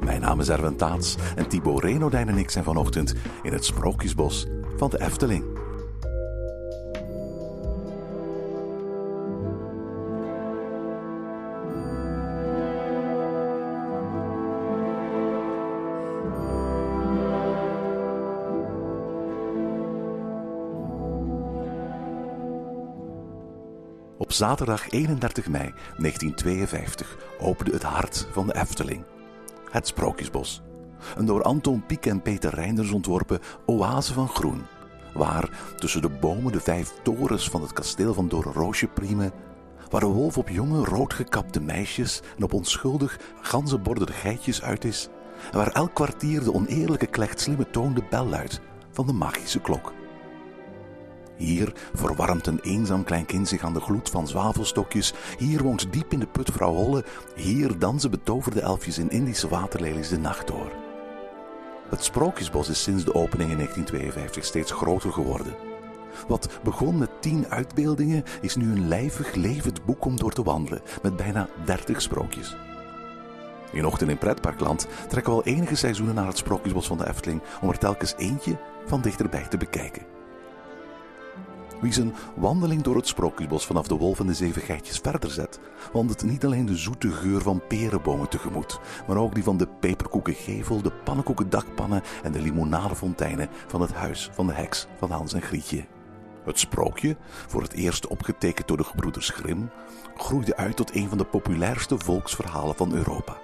Mijn naam is Erwin Taats en Thibaut Renodijn en ik zijn vanochtend in het Sprookjesbos van de Efteling. Op zaterdag 31 mei 1952 opende het hart van de Efteling. Het Sprookjesbos. Een door Anton Pieck en Peter Reinders ontworpen oase van groen. Waar tussen de bomen de vijf torens van het kasteel van Doornroosje priemen. Waar de wolf op jonge roodgekapte meisjes en op onschuldig ganzenborderde geitjes uit is. En waar elk kwartier de oneerlijke klechtslimme toon de bel luidt van de magische klok. Hier verwarmt een eenzaam klein kind zich aan de gloed van zwavelstokjes. Hier woont diep in de put vrouw Holle. Hier dansen betoverde elfjes in Indische waterlelies de nacht door. Het Sprookjesbos is sinds de opening in 1952 steeds groter geworden. Wat begon met tien uitbeeldingen is nu een lijvig levend boek om door te wandelen, met bijna 30 sprookjes. In Ochtend in Pretparkland trekken we al enige seizoenen naar het Sprookjesbos van de Efteling om er telkens eentje van dichterbij te bekijken. Wie zijn wandeling door het Sprookjesbos vanaf de Wolf en de Zeven Geitjes verder zet, wandelt niet alleen de zoete geur van perenbomen tegemoet, maar ook die van de peperkoekengevel, de pannenkoekendakpannen en de limonadefonteinen van het huis van de heks van Hans en Grietje. Het sprookje, voor het eerst opgetekend door de gebroeders Grimm, groeide uit tot een van de populairste volksverhalen van Europa.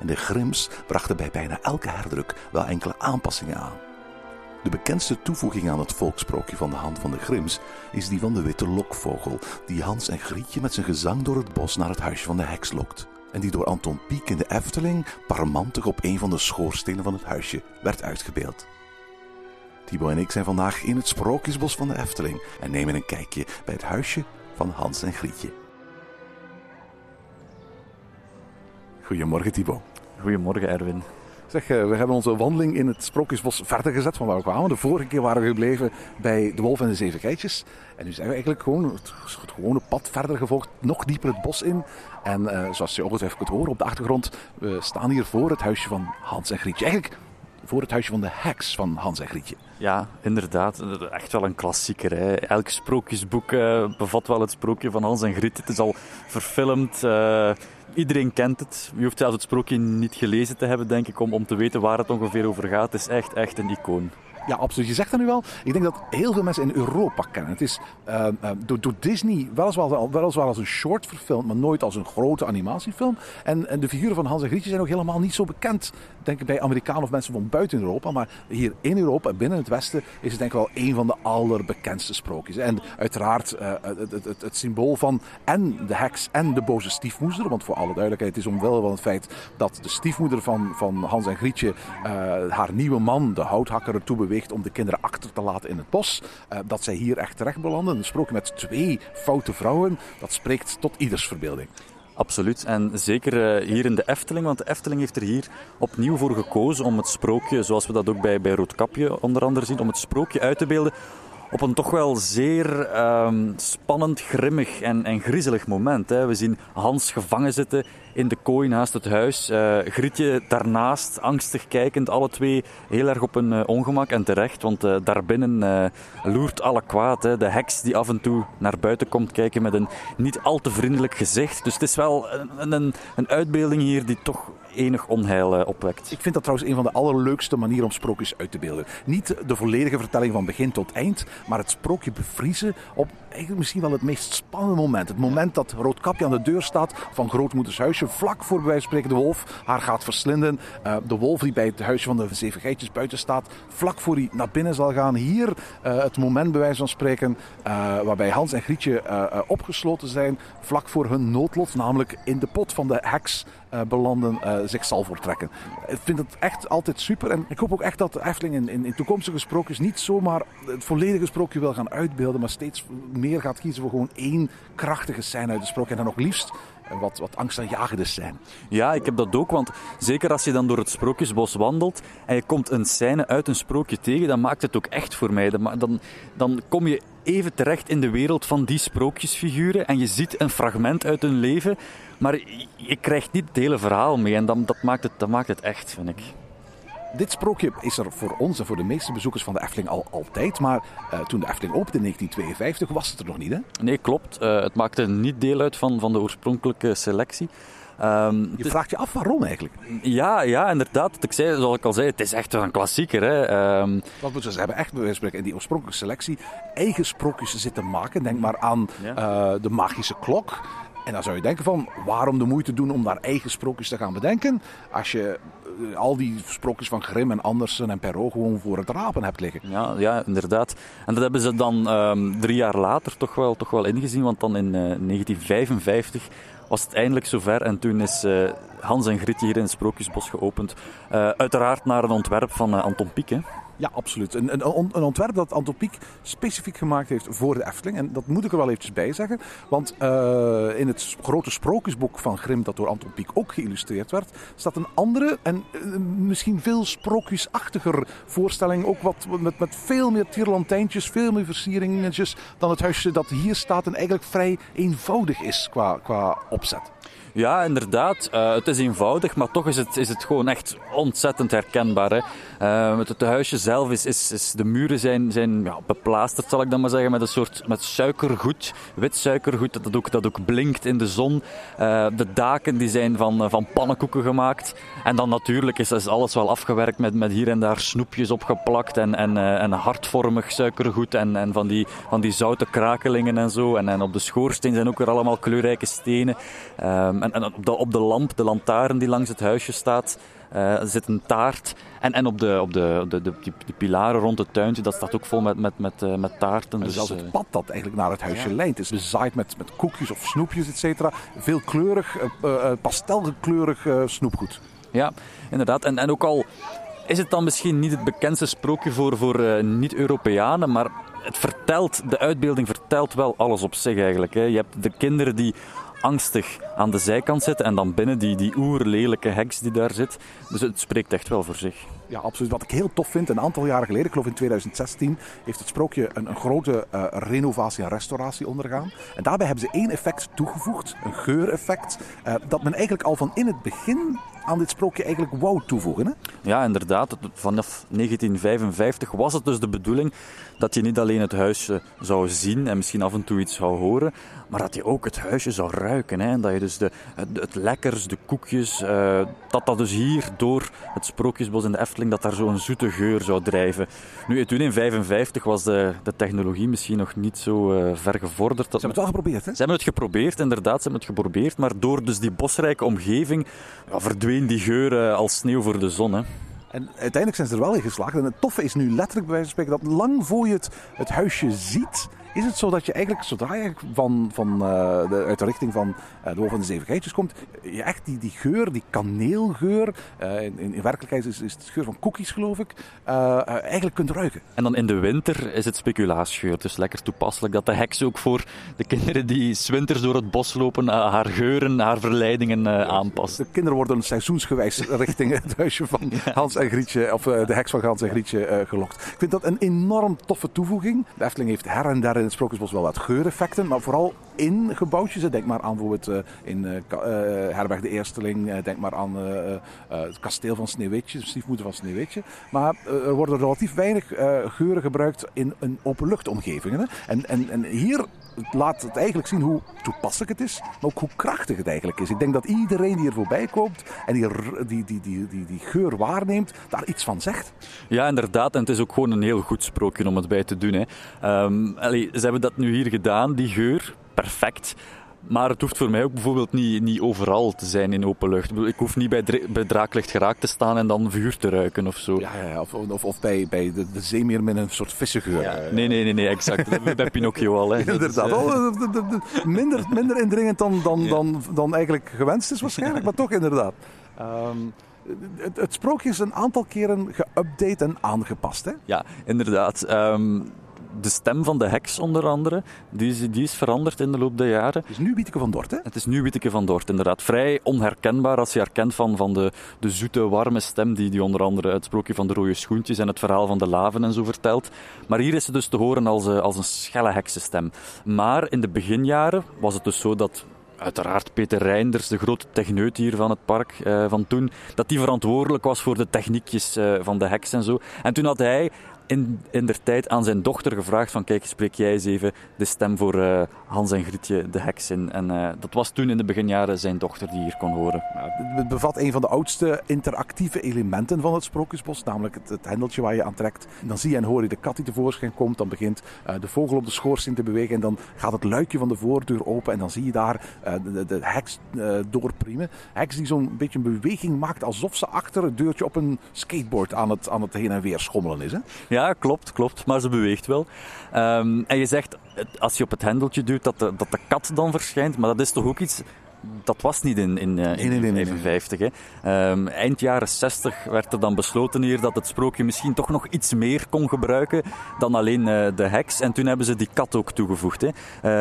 En de Grimms brachten bij bijna elke herdruk wel enkele aanpassingen aan. De bekendste toevoeging aan het volksprookje van de hand van de Grims is die van de witte lokvogel, die Hans en Grietje met zijn gezang door het bos naar het huisje van de heks lokt. En die door Anton Pieck in de Efteling parmantig op een van de schoorstenen van het huisje werd uitgebeeld. Thibaut en ik zijn vandaag in het Sprookjesbos van de Efteling en nemen een kijkje bij het huisje van Hans en Grietje. Goedemorgen Thibaut. Goedemorgen Erwin. Eh, we hebben onze wandeling in het Sprookjesbos verder gezet van waar we kwamen. De vorige keer waren we gebleven bij de Wolf en de Zeven Geitjes. En nu zijn we eigenlijk gewoon het, gewone pad verder gevolgd, nog dieper het bos in. En uh, zoals je ongetwijfeld kunt horen op de achtergrond, we staan hier voor het huisje van Hans en Grietje. Eigenlijk voor het huisje van de heks van Hans en Grietje. Ja, inderdaad. Echt wel een klassieker. Hè. Elk sprookjesboek uh, bevat wel het sprookje van Hans en Grietje. Het is al verfilmd. Uh, iedereen kent het. Je hoeft zelfs het sprookje niet gelezen te hebben, denk ik, om, om te weten waar het ongeveer over gaat. Het is echt, echt een icoon. Ja, absoluut. Je zegt dat nu wel. Ik denk dat heel veel mensen in Europa kennen. Het is uh, uh, door, door, Disney weliswaar, weliswaar als een short verfilmd, maar nooit als een grote animatiefilm. En, en de figuren van Hans en Grietje zijn ook helemaal niet zo bekend, denk ik, bij Amerikanen of mensen van buiten Europa. Maar hier in Europa en binnen het Westen is het denk ik wel een van de allerbekendste sprookjes. En uiteraard uh, het, het, het, symbool van en de heks en de boze stiefmoeder. Want voor alle duidelijkheid, is omwille van het feit dat de stiefmoeder van, van Hans en Grietje haar nieuwe man, de houthakker, ertoe beweegt om de kinderen achter te laten in het bos. Uh, dat zij hier echt terecht belanden. Een sprookje met twee foute vrouwen, dat spreekt tot ieders verbeelding. Absoluut. En zeker uh, hier in de Efteling, want de Efteling heeft er hier opnieuw voor gekozen om het sprookje, zoals we dat ook bij, bij Roodkapje onder andere zien, om het sprookje uit te beelden op een toch wel zeer um, spannend, grimmig en, en griezelig moment. Hè. We zien Hans gevangen zitten in de kooi naast het huis. Uh, Grietje daarnaast, angstig kijkend, alle twee heel erg op een uh, ongemak en terecht. Want uh, daarbinnen loert alle kwaad. Hè. De heks die af en toe naar buiten komt kijken met een niet al te vriendelijk gezicht. Dus het is wel een, een, een uitbeelding hier die toch enig onheil opwekt. Ik vind dat trouwens een van de allerleukste manieren om sprookjes uit te beelden. Niet de volledige vertelling van begin tot eind, maar het sprookje bevriezen op eigenlijk misschien wel het meest spannende moment. Het moment dat Roodkapje aan de deur staat van grootmoeders huisje, vlak voor bij wijze van spreken de wolf haar gaat verslinden. Uh, de wolf die bij het huisje van de zeven geitjes buiten staat, vlak voor hij naar binnen zal gaan. Hier uh, het moment bij wijze van spreken waarbij Hans en Grietje opgesloten zijn, vlak voor hun noodlot, namelijk in de pot van de heks belanden. Zich zal voortrekken. Ik vind het echt altijd super. En ik hoop ook echt dat de Efteling in, in, toekomstige sprookjes niet zomaar het volledige sprookje wil gaan uitbeelden, maar steeds meer gaat kiezen voor gewoon één krachtige scène uit het sprookje. En dan nog liefst wat, wat angstaanjagende zijn. Ja, ik heb dat ook, want zeker als je dan door het Sprookjesbos wandelt en je komt een scène uit een sprookje tegen, dan maakt het ook echt voor mij. Dan, dan kom je even terecht in de wereld van die sprookjesfiguren en je ziet een fragment uit hun leven, maar je krijgt niet het hele verhaal mee en dan, dat, maakt het, dat maakt het echt, vind ik. Dit sprookje is er voor ons en voor de meeste bezoekers van de Efteling al altijd. Maar uh, toen de Efteling opende in 1952 was het er nog niet, hè? Nee, klopt. Uh, het maakte niet deel uit van, van de oorspronkelijke selectie. Um, je vraagt je af waarom eigenlijk? Ja, ja inderdaad. Ik zei, zoals ik al zei, het is echt een klassieker. Hè. Um, Wat moeten ze hebben echt bij in die oorspronkelijke selectie eigen sprookjes zitten maken. Denk maar aan ja. uh, de magische klok. En dan zou je denken van, waarom de moeite doen om daar eigen sprookjes te gaan bedenken? Als je al die sprookjes van Grimm en Andersen en Perrault gewoon voor het rapen hebt liggen. Ja, ja inderdaad. En dat hebben ze dan um, drie jaar later toch wel, toch wel ingezien. Want dan in uh, 1955 was het eindelijk zover. En toen is uh, Hans en Grietje hier in het Sprookjesbos geopend. Uiteraard naar een ontwerp van Anton Pieck. Ja, absoluut. Een, een, een, ontwerp dat Anton Pieck specifiek gemaakt heeft voor de Efteling. En dat moet ik er wel eventjes bij zeggen. Want uh, in het grote sprookjesboek van Grimm, dat door Anton Pieck ook geïllustreerd werd, staat een andere en uh, misschien veel sprookjesachtiger voorstelling. Ook wat met, met veel meer tierlantijntjes, veel meer versieringetjes dan het huisje dat hier staat. En eigenlijk vrij eenvoudig is qua, qua opzet. Ja, inderdaad. Uh, het is eenvoudig, maar toch is het, is het gewoon echt ontzettend herkenbaar. Hè. Uh, het, huisje zelf is, is, de muren zijn, zijn ja, zal ik dan maar zeggen, met een soort met suikergoed, wit suikergoed, dat ook, dat ook blinkt in de zon. Uh, de daken die zijn van, van pannenkoeken gemaakt. En dan natuurlijk is, is alles wel afgewerkt met, met hier en daar snoepjes opgeplakt en, en, en hartvormig suikergoed en, en van, die, van die zoute krakelingen en zo. En, en op de schoorsteen zijn ook weer allemaal kleurrijke stenen. Um, en, en op, de, op de lamp, de lantaarn die langs het huisje staat, uh, zit een taart. En, en op, de, op de, de, de, die, die pilaren rond het tuintje, dat staat ook vol met, met, met, uh, met taarten. Dus, zelfs het pad dat eigenlijk naar het huisje ja. leidt is bezaaid met, met koekjes of snoepjes, et cetera. Veel kleurig, uh, pastelkleurig snoepgoed. Ja, inderdaad. En, en ook al is het dan misschien niet het bekendste sprookje voor, voor niet-Europeanen, maar het vertelt, de uitbeelding vertelt wel alles op zich eigenlijk. Hè. Je hebt de kinderen die angstig aan de zijkant zitten en dan binnen die, die oerlelijke heks die daar zit. Dus het spreekt echt wel voor zich. Ja, absoluut. Wat ik heel tof vind, een aantal jaren geleden, ik geloof in 2016, heeft het sprookje een, een grote uh, renovatie en restauratie ondergaan. En daarbij hebben ze één effect toegevoegd, een geureffect, uh, dat men eigenlijk al van in het begin aan dit sprookje eigenlijk wou toevoegen. Hè? Ja, inderdaad. Vanaf 1955 was het dus de bedoeling dat je niet alleen het huisje zou zien en misschien af en toe iets zou horen, maar dat je ook het huisje zou ruiken. Hè? En dat je dus de, het, het lekkers, de koekjes, uh, dat dat dus hier door het Sprookjesbos in de Efteling, dat daar zo'n zoete geur zou drijven. Nu, toen in 1955 was de, de technologie misschien nog niet zo uh, ver gevorderd. Ze hebben het wel geprobeerd, hè? Ze hebben het geprobeerd, inderdaad. Ze hebben het geprobeerd, maar door dus die bosrijke omgeving ja, verdween die geur uh, als sneeuw voor de zon. Hè? En uiteindelijk zijn ze er wel in geslaagd. En het toffe is nu letterlijk bij wijze van spreken dat lang voor je het, het huisje ziet, is het zo dat je eigenlijk, zodra je van, van, uh, de, uit de richting van uh, de Wolf van de Zeven Geitjes komt, je echt die, die geur, die kaneelgeur, uh, in, in, werkelijkheid is, is het geur van cookies geloof ik, eigenlijk kunt ruiken. En dan in de winter is het speculaasgeur. Dus lekker toepasselijk dat de heks ook voor de kinderen die winters door het bos lopen, haar geuren, haar verleidingen aanpast. De kinderen worden seizoensgewijs richting het huisje van. Hans en Grietje, of de heks van Hans en Grietje gelokt. Ik vind dat een enorm toffe toevoeging. De Efteling heeft her en der in het Sprookjesbos wel wat geureffecten, maar vooral in gebouwtjes. Denk maar aan bijvoorbeeld uh, in uh, Herberg de Eersteling, denk maar aan het kasteel van Sneeuwwitje, de stiefmoeder van Sneeuwwitje. Maar er worden relatief weinig geuren gebruikt in een openluchtomgeving. En, en, en hier laat het eigenlijk zien hoe toepasselijk het is, maar ook hoe krachtig het eigenlijk is. Ik denk dat iedereen die er voorbij komt en die, die, die, die, die, die geur waarneemt, daar iets van zegt. Ja, inderdaad. En het is ook gewoon een heel goed sprookje om het bij te doen. Hè. Allee, ze hebben dat nu hier gedaan, die geur. Perfect. Maar het hoeft voor mij ook bijvoorbeeld niet, niet overal te zijn in open lucht. Ik hoef niet bij, bij draaklicht geraakt te staan en dan vuur te ruiken of zo. Ja, ja of, of, of bij, bij de, de zeemeer met een soort vissengeur. Ja, nee, nee, nee, nee, exact. bij Pinocchio al. Hè. Inderdaad. Dus, uh... minder, minder indringend dan, dan, ja. dan, dan eigenlijk gewenst is waarschijnlijk, maar toch inderdaad. Ehm, het, het sprookje is een aantal keren geüpdate en aangepast. Hè? Ja, inderdaad. Ehm, de stem van de heks onder andere, die is, die is veranderd in de loop der jaren. Het is nu Wieteke van Dort, hè? Het is nu Witteke van Dort, inderdaad. Vrij onherkenbaar als je herkent van, van de, de zoete, warme stem die, die onder andere het sprookje van de rode schoentjes en het verhaal van de laven en zo vertelt. Maar hier is ze dus te horen als, eh, als een schelle heksenstem. Maar in de beginjaren was het dus zo dat uiteraard Peter Reinders, de grote techneut hier van het park eh, van toen, dat die verantwoordelijk was voor de techniekjes eh, van de heks en zo. En toen had hij in, in der tijd aan zijn dochter gevraagd van kijk, spreek jij eens even de stem voor eh, Hans en Grietje de heks in. En eh, dat was toen in de beginjaren zijn dochter die hier kon horen. Het bevat een van de oudste interactieve elementen van het Sprookjesbos, namelijk het, hendeltje waar je aan trekt. Dan zie je en hoor je de kat die tevoorschijn komt, dan begint eh, de vogel op de schoorsteen te bewegen en dan gaat het luikje van de voordeur open en dan zie je daar de, de, heks doorpriemen. Heks die zo'n beetje een beweging maakt alsof ze achter het deurtje op een skateboard aan het, aan het heen en weer schommelen is. Hè? Ja, klopt, klopt. Maar ze beweegt wel. Um, en je zegt, als je op het hendeltje duwt, dat dat de kat dan verschijnt. Maar dat is toch ook iets dat was niet in, in, uh, in nee, nee, 55. Hè. Um, eind jaren 60 werd er dan besloten hier dat het sprookje misschien toch nog iets meer kon gebruiken dan alleen uh, de heks. En toen hebben ze die kat ook toegevoegd. Hè.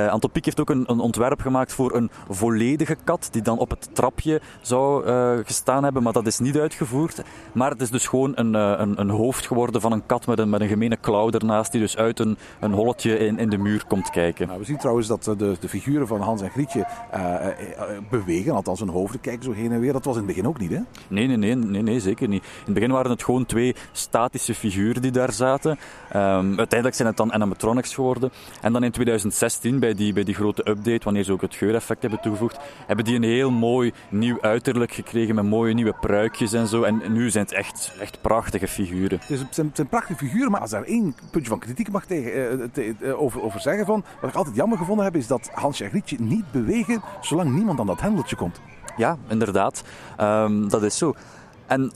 Uh, Anton Pieck heeft ook een, een, ontwerp gemaakt voor een volledige kat die dan op het trapje zou gestaan hebben, maar dat is niet uitgevoerd. Maar het is dus gewoon een, een, een hoofd geworden van een kat met een, met een gemene klauw ernaast die dus uit een, een holletje in, in de muur komt kijken. Nou, we zien trouwens dat de, de figuren van Hans en Grietje bewegen, althans hun hoofden kijken zo heen en weer. Dat was in het begin ook niet, hè? Nee, nee, nee, nee, nee zeker niet. In het begin waren het gewoon twee statische figuren die daar zaten. Um, uiteindelijk zijn het dan animatronics geworden. En dan in 2016, bij die, bij die grote update, wanneer ze ook het geureffect hebben toegevoegd, hebben die een heel mooi nieuw uiterlijk gekregen met mooie nieuwe pruikjes en zo. En nu zijn het echt, echt prachtige figuren. Het, is, het, zijn, het zijn prachtige figuren, maar als daar één puntje van kritiek mag tegen, eh, te, eh, over, over zeggen van, wat ik altijd jammer gevonden heb, is dat Hans en Grietje niet bewegen zolang niemand dat hendeltje komt. Ja, inderdaad. Um, dat is zo. En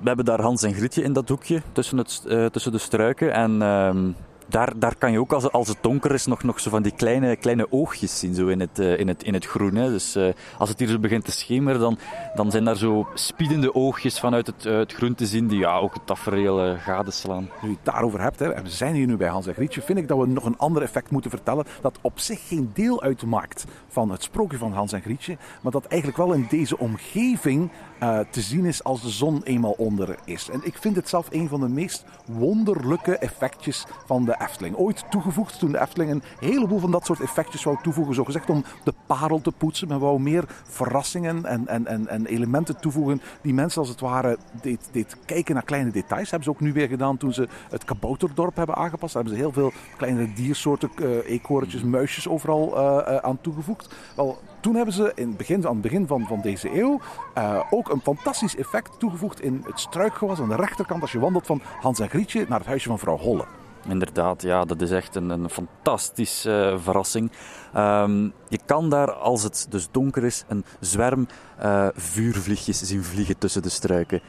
we hebben daar Hans en Grietje in dat hoekje tussen, het, uh, tussen de struiken. En um, daar, daar kan je ook, als, als het donker is, nog, nog zo van die kleine, kleine oogjes zien zo in, het, uh, in, het, in het groen. Hè. Dus uh, als het hier zo begint te schemeren, dan, dan zijn daar zo spiedende oogjes vanuit het, uh, het groen te zien die ja, ook het tafereel gadeslaan. Nu je het daarover hebt, hè, we zijn hier nu bij Hans en Grietje, vind ik dat we nog een ander effect moeten vertellen dat op zich geen deel uitmaakt van het sprookje van Hans en Grietje, maar dat eigenlijk wel in deze omgeving uh, te zien is als de zon eenmaal onder is. En ik vind het zelf een van de meest wonderlijke effectjes van de Efteling. Ooit toegevoegd toen de Efteling een heleboel van dat soort effectjes wou toevoegen. Zo gezegd om de parel te poetsen. Men wou meer verrassingen en, en, en, en elementen toevoegen die mensen als het ware deed, kijken naar kleine details. hebben ze ook nu weer gedaan toen ze het kabouterdorp hebben aangepast. Daar hebben ze heel veel kleine diersoorten, uh, eekhoortjes, muisjes overal uh, aan toegevoegd. Wel, toen hebben ze in het begin, aan het begin van, van deze eeuw uh, ook een fantastisch effect toegevoegd in het struikgewas aan de rechterkant als je wandelt van Hans en Grietje naar het huisje van vrouw Holle. Inderdaad, ja, dat is echt een, een fantastische uh, verrassing. Um, je kan daar, als het dus donker is, een zwerm uh, vuurvliegjes zien vliegen tussen de struiken.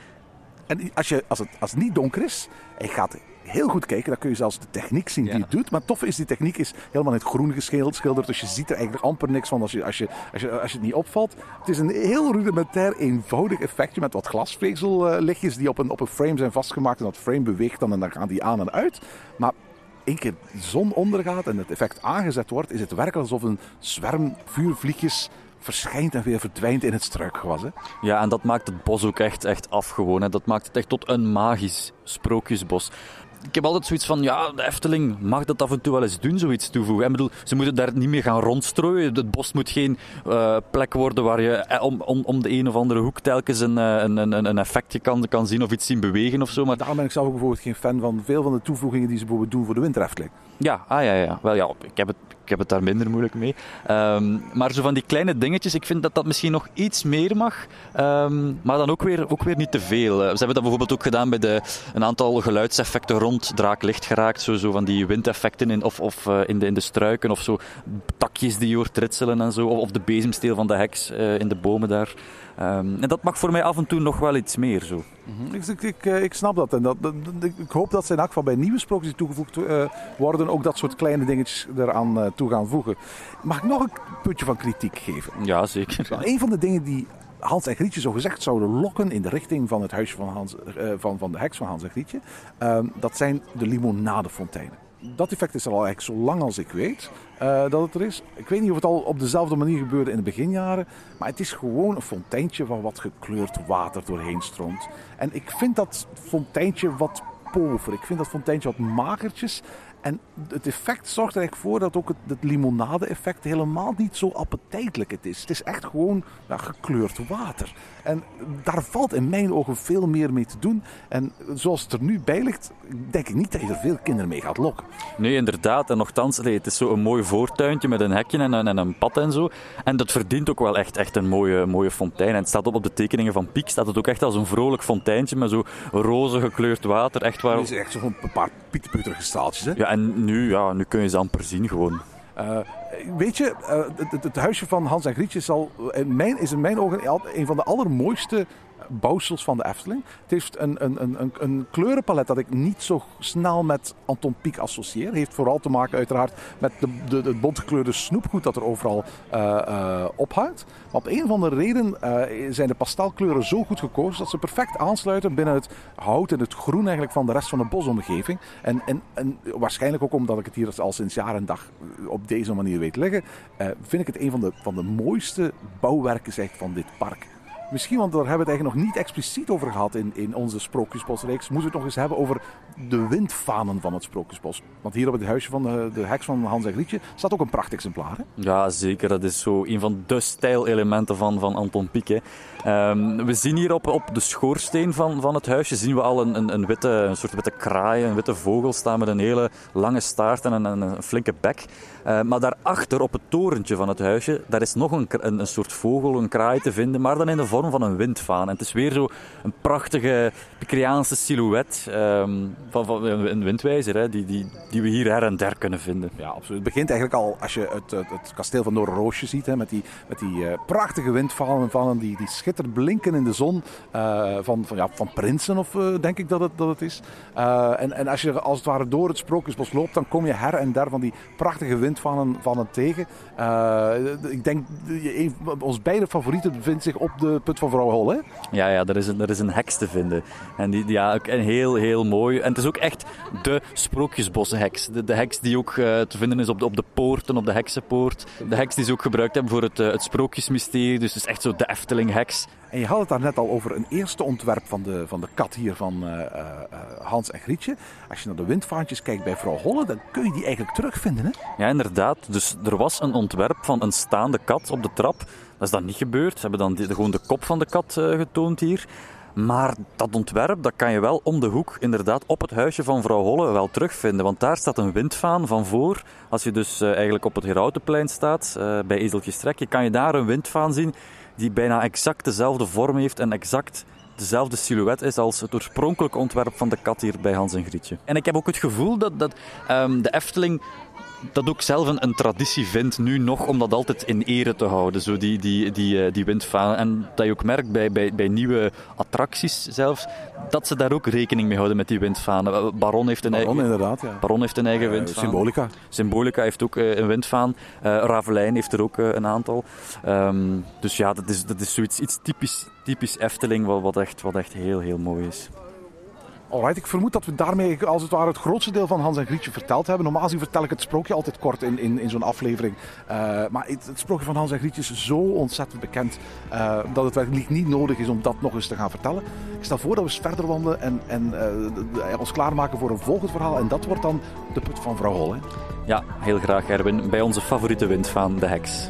En als, je, als, het, als het niet donker is en je gaat heel goed kijken. Dan kun je zelfs de techniek zien die het doet. Maar tof is, die techniek is helemaal in het groen geschilderd. Dus je ziet er eigenlijk amper niks van als je, als je, als je, als je het niet opvalt. Het is een heel rudimentair, eenvoudig effectje met wat glasvezellichtjes die op een, op een frame zijn vastgemaakt. En dat frame beweegt dan en dan gaan die aan en uit. Maar één keer de zon ondergaat en het effect aangezet wordt, is het werkelijk alsof een zwerm vuurvliegjes verschijnt en weer verdwijnt in het struikgewas. Hè? Ja, en dat maakt het bos ook echt, echt af gewoon. Dat maakt het echt tot een magisch sprookjesbos ik heb altijd zoiets van, ja, de Efteling mag dat af en toe wel eens doen, zoiets toevoegen. Ik bedoel, ze moeten daar niet meer gaan rondstrooien. Het bos moet geen uh, plek worden waar je eh, om, om, om de een of andere hoek telkens een, een, een, een effectje kan, kan zien of iets zien bewegen of zo. Maar... Daarom ben ik zelf ook bijvoorbeeld geen fan van veel van de toevoegingen die ze bijvoorbeeld doen voor de Winter Efteling. Ja, ah, ja, ja. Wel ja, ik heb het ik heb het daar minder moeilijk mee. Um, maar zo van die kleine dingetjes, ik vind dat dat misschien nog iets meer mag. Um, maar dan ook weer, ook weer niet te veel. Uh, ze hebben dat bijvoorbeeld ook gedaan bij de, een aantal geluidseffecten rond Draaklicht geraakt. Zo, zo van die windeffecten in, of, of uh, in, de, in de struiken. Of zo takjes die je hoort ritselen en zo. Of, of de bezemsteel van de heks uh, in de bomen daar. Um, en dat mag voor mij af en toe nog wel iets meer zo. Mm -hmm. ik, ik, ik, ik, snap dat. En dat, ik hoop dat ze in geval bij nieuwe sprookjes die toegevoegd uh, worden, ook dat soort kleine dingetjes eraan toe gaan voegen. Mag ik nog een puntje van kritiek geven? Ja, zeker. Een van de dingen die Hans en Grietje zo gezegd zouden lokken in de richting van het huisje van, Hans, eh, van, van de heks van Hans en Grietje. Ehm, dat zijn de limonadefonteinen. Dat effect is er al eigenlijk zo lang als ik weet eh, dat het er is. Ik weet niet of het al op dezelfde manier gebeurde in de beginjaren. Maar het is gewoon een fonteintje waar wat gekleurd water doorheen stroomt. En ik vind dat fonteintje wat pover. Ik vind dat fonteintje wat magertjes. En het effect zorgt er eigenlijk voor dat ook het, het limonade-effect helemaal niet zo appetijtelijk het is. Het is echt gewoon ja, gekleurd water. En daar valt in mijn ogen veel meer mee te doen. En zoals het er nu bij ligt, denk ik niet dat je er veel kinderen mee gaat lokken. Nee, inderdaad. En nogthans, het is zo een mooi voortuintje met een hekje en een, en een pad en zo. En dat verdient ook wel echt, echt een mooie, mooie fontein. En het staat op op de tekeningen van Piek, staat het ook echt als een vrolijk fonteintje met zo roze gekleurd water. Echt waar... Het is echt zo'n paar pietputterige staaltjes. Hè? Ja, nu, ja, nu kun je ze amper zien gewoon. Uh, weet je, uh, het, huisje van Hans en Grietje in mijn, is in mijn ogen een van de allermooiste bouwsels van de Efteling. Het heeft een, een, een, een kleurenpalet dat ik niet zo snel met Anton Pieck associeer. heeft vooral te maken uiteraard met de, de, het bontgekleurde snoepgoed dat er overal uh, uh. Maar op een of andere reden uh, zijn de pastelkleuren zo goed gekozen dat ze perfect aansluiten binnen het hout en het groen eigenlijk van de rest van de bosomgeving. En, en, en waarschijnlijk ook omdat ik het hier al sinds jaar en dag op deze manier weet liggen, vind ik het een van de, van de mooiste bouwwerken zeg, van dit park. Misschien, want daar hebben we het eigenlijk nog niet expliciet over gehad in, in onze Sprookjesbosreeks, moeten we het nog eens hebben over de windfanen van het Sprookjesbos. Want hier op het huisje van de, de heks van Hans en Grietje staat ook een prachtig exemplaar. Ja, zeker. Dat is zo een van de stijlelementen van, van Anton Pieck. Um, we zien hier op, op de schoorsteen van, van het huisje zien we al een, een, een, witte, een soort witte kraai, een witte vogel staan met een hele lange staart en een, een, een flinke bek. Uh, maar daarachter op het torentje van het huisje, daar is nog een, een, een soort vogel, een kraai te vinden, maar dan in de van een windvaan. En het is weer zo een prachtige Picreaanse silhouet um, van, van een windwijzer, hè, die, die, die we hier her en der kunnen vinden. Ja, absoluut. Het begint eigenlijk al als je het, het, kasteel van Noorderroosje ziet, hè, met die, met die uh, prachtige windvanen, die, die schittert blinken in de zon uh, van, van, ja, van prinsen, of uh, denk ik dat het, dat het is. en, en als je als het ware door het Sprookjesbos loopt, dan kom je her en der van die prachtige windvanen van tegen. ik denk, ons beide favorieten bevindt zich op de put van Vrouw Hol? Ja, ja, er is een, er is een heks te vinden. En die, ja, heel, heel mooi. En het is ook echt de Sprookjesbosheks. De, de heks die ook uh, te vinden is op de, op de poorten, op de heksenpoort. De heks die ze ook gebruikt hebben voor het, uh, het Sprookjesmysterie. Dus het is echt zo de Efteling-heks. En je had het daar net al over een eerste ontwerp van de, van de kat hier van uh, Hans en Grietje. Als je naar de windvaantjes kijkt bij Vrouw Holle, dan kun je die eigenlijk terugvinden. Hè? Ja, inderdaad. Dus er was een ontwerp van een staande kat op de trap. Dat is dan niet gebeurd. Ze hebben dan die, gewoon de kop van de kat uh, getoond hier. Maar dat ontwerp, dat kan je wel om de hoek, inderdaad, op het huisje van vrouw Holle wel terugvinden. Want daar staat een windvaan van voor. Als je dus eigenlijk op het Herautenplein staat, bij Ezeltjestrek, je kan je daar een windvaan zien die bijna exact dezelfde vorm heeft en exact dezelfde silhouet is als het oorspronkelijke ontwerp van de kat hier bij Hans en Grietje. En ik heb ook het gevoel dat, dat um, de Efteling dat ook zelf een, een, traditie vindt, nu nog, om dat altijd in ere te houden. Zo die, die, die, die windvanen. En dat je ook merkt bij, bij, bij nieuwe attracties zelfs, dat ze daar ook rekening mee houden met die windvanen. Baron heeft een Baron, eigen, inderdaad, ja. Baron heeft een eigen uh, windvaan. Symbolica. Symbolica heeft ook een windvaan. Uh, Ravelijn heeft er ook een aantal. Um, dus ja, dat is, dat is zoiets iets typisch, typisch Efteling, wat, wat, echt, wat echt heel, heel mooi is. Alright, ik vermoed dat we daarmee als het ware het grootste deel van Hans en Grietje verteld hebben. Normaal gezien vertel ik het sprookje altijd kort in, in, in zo'n aflevering. Uh, maar het, sprookje van Hans en Grietje is zo ontzettend bekend uh, dat het werkelijk niet nodig is om dat nog eens te gaan vertellen. Ik stel voor dat we verder wandelen en, en uh, ons klaarmaken voor een volgend verhaal. En dat wordt dan de put van vrouw Hol. Ja, heel graag Erwin. Bij onze favoriete windvaan, de heks.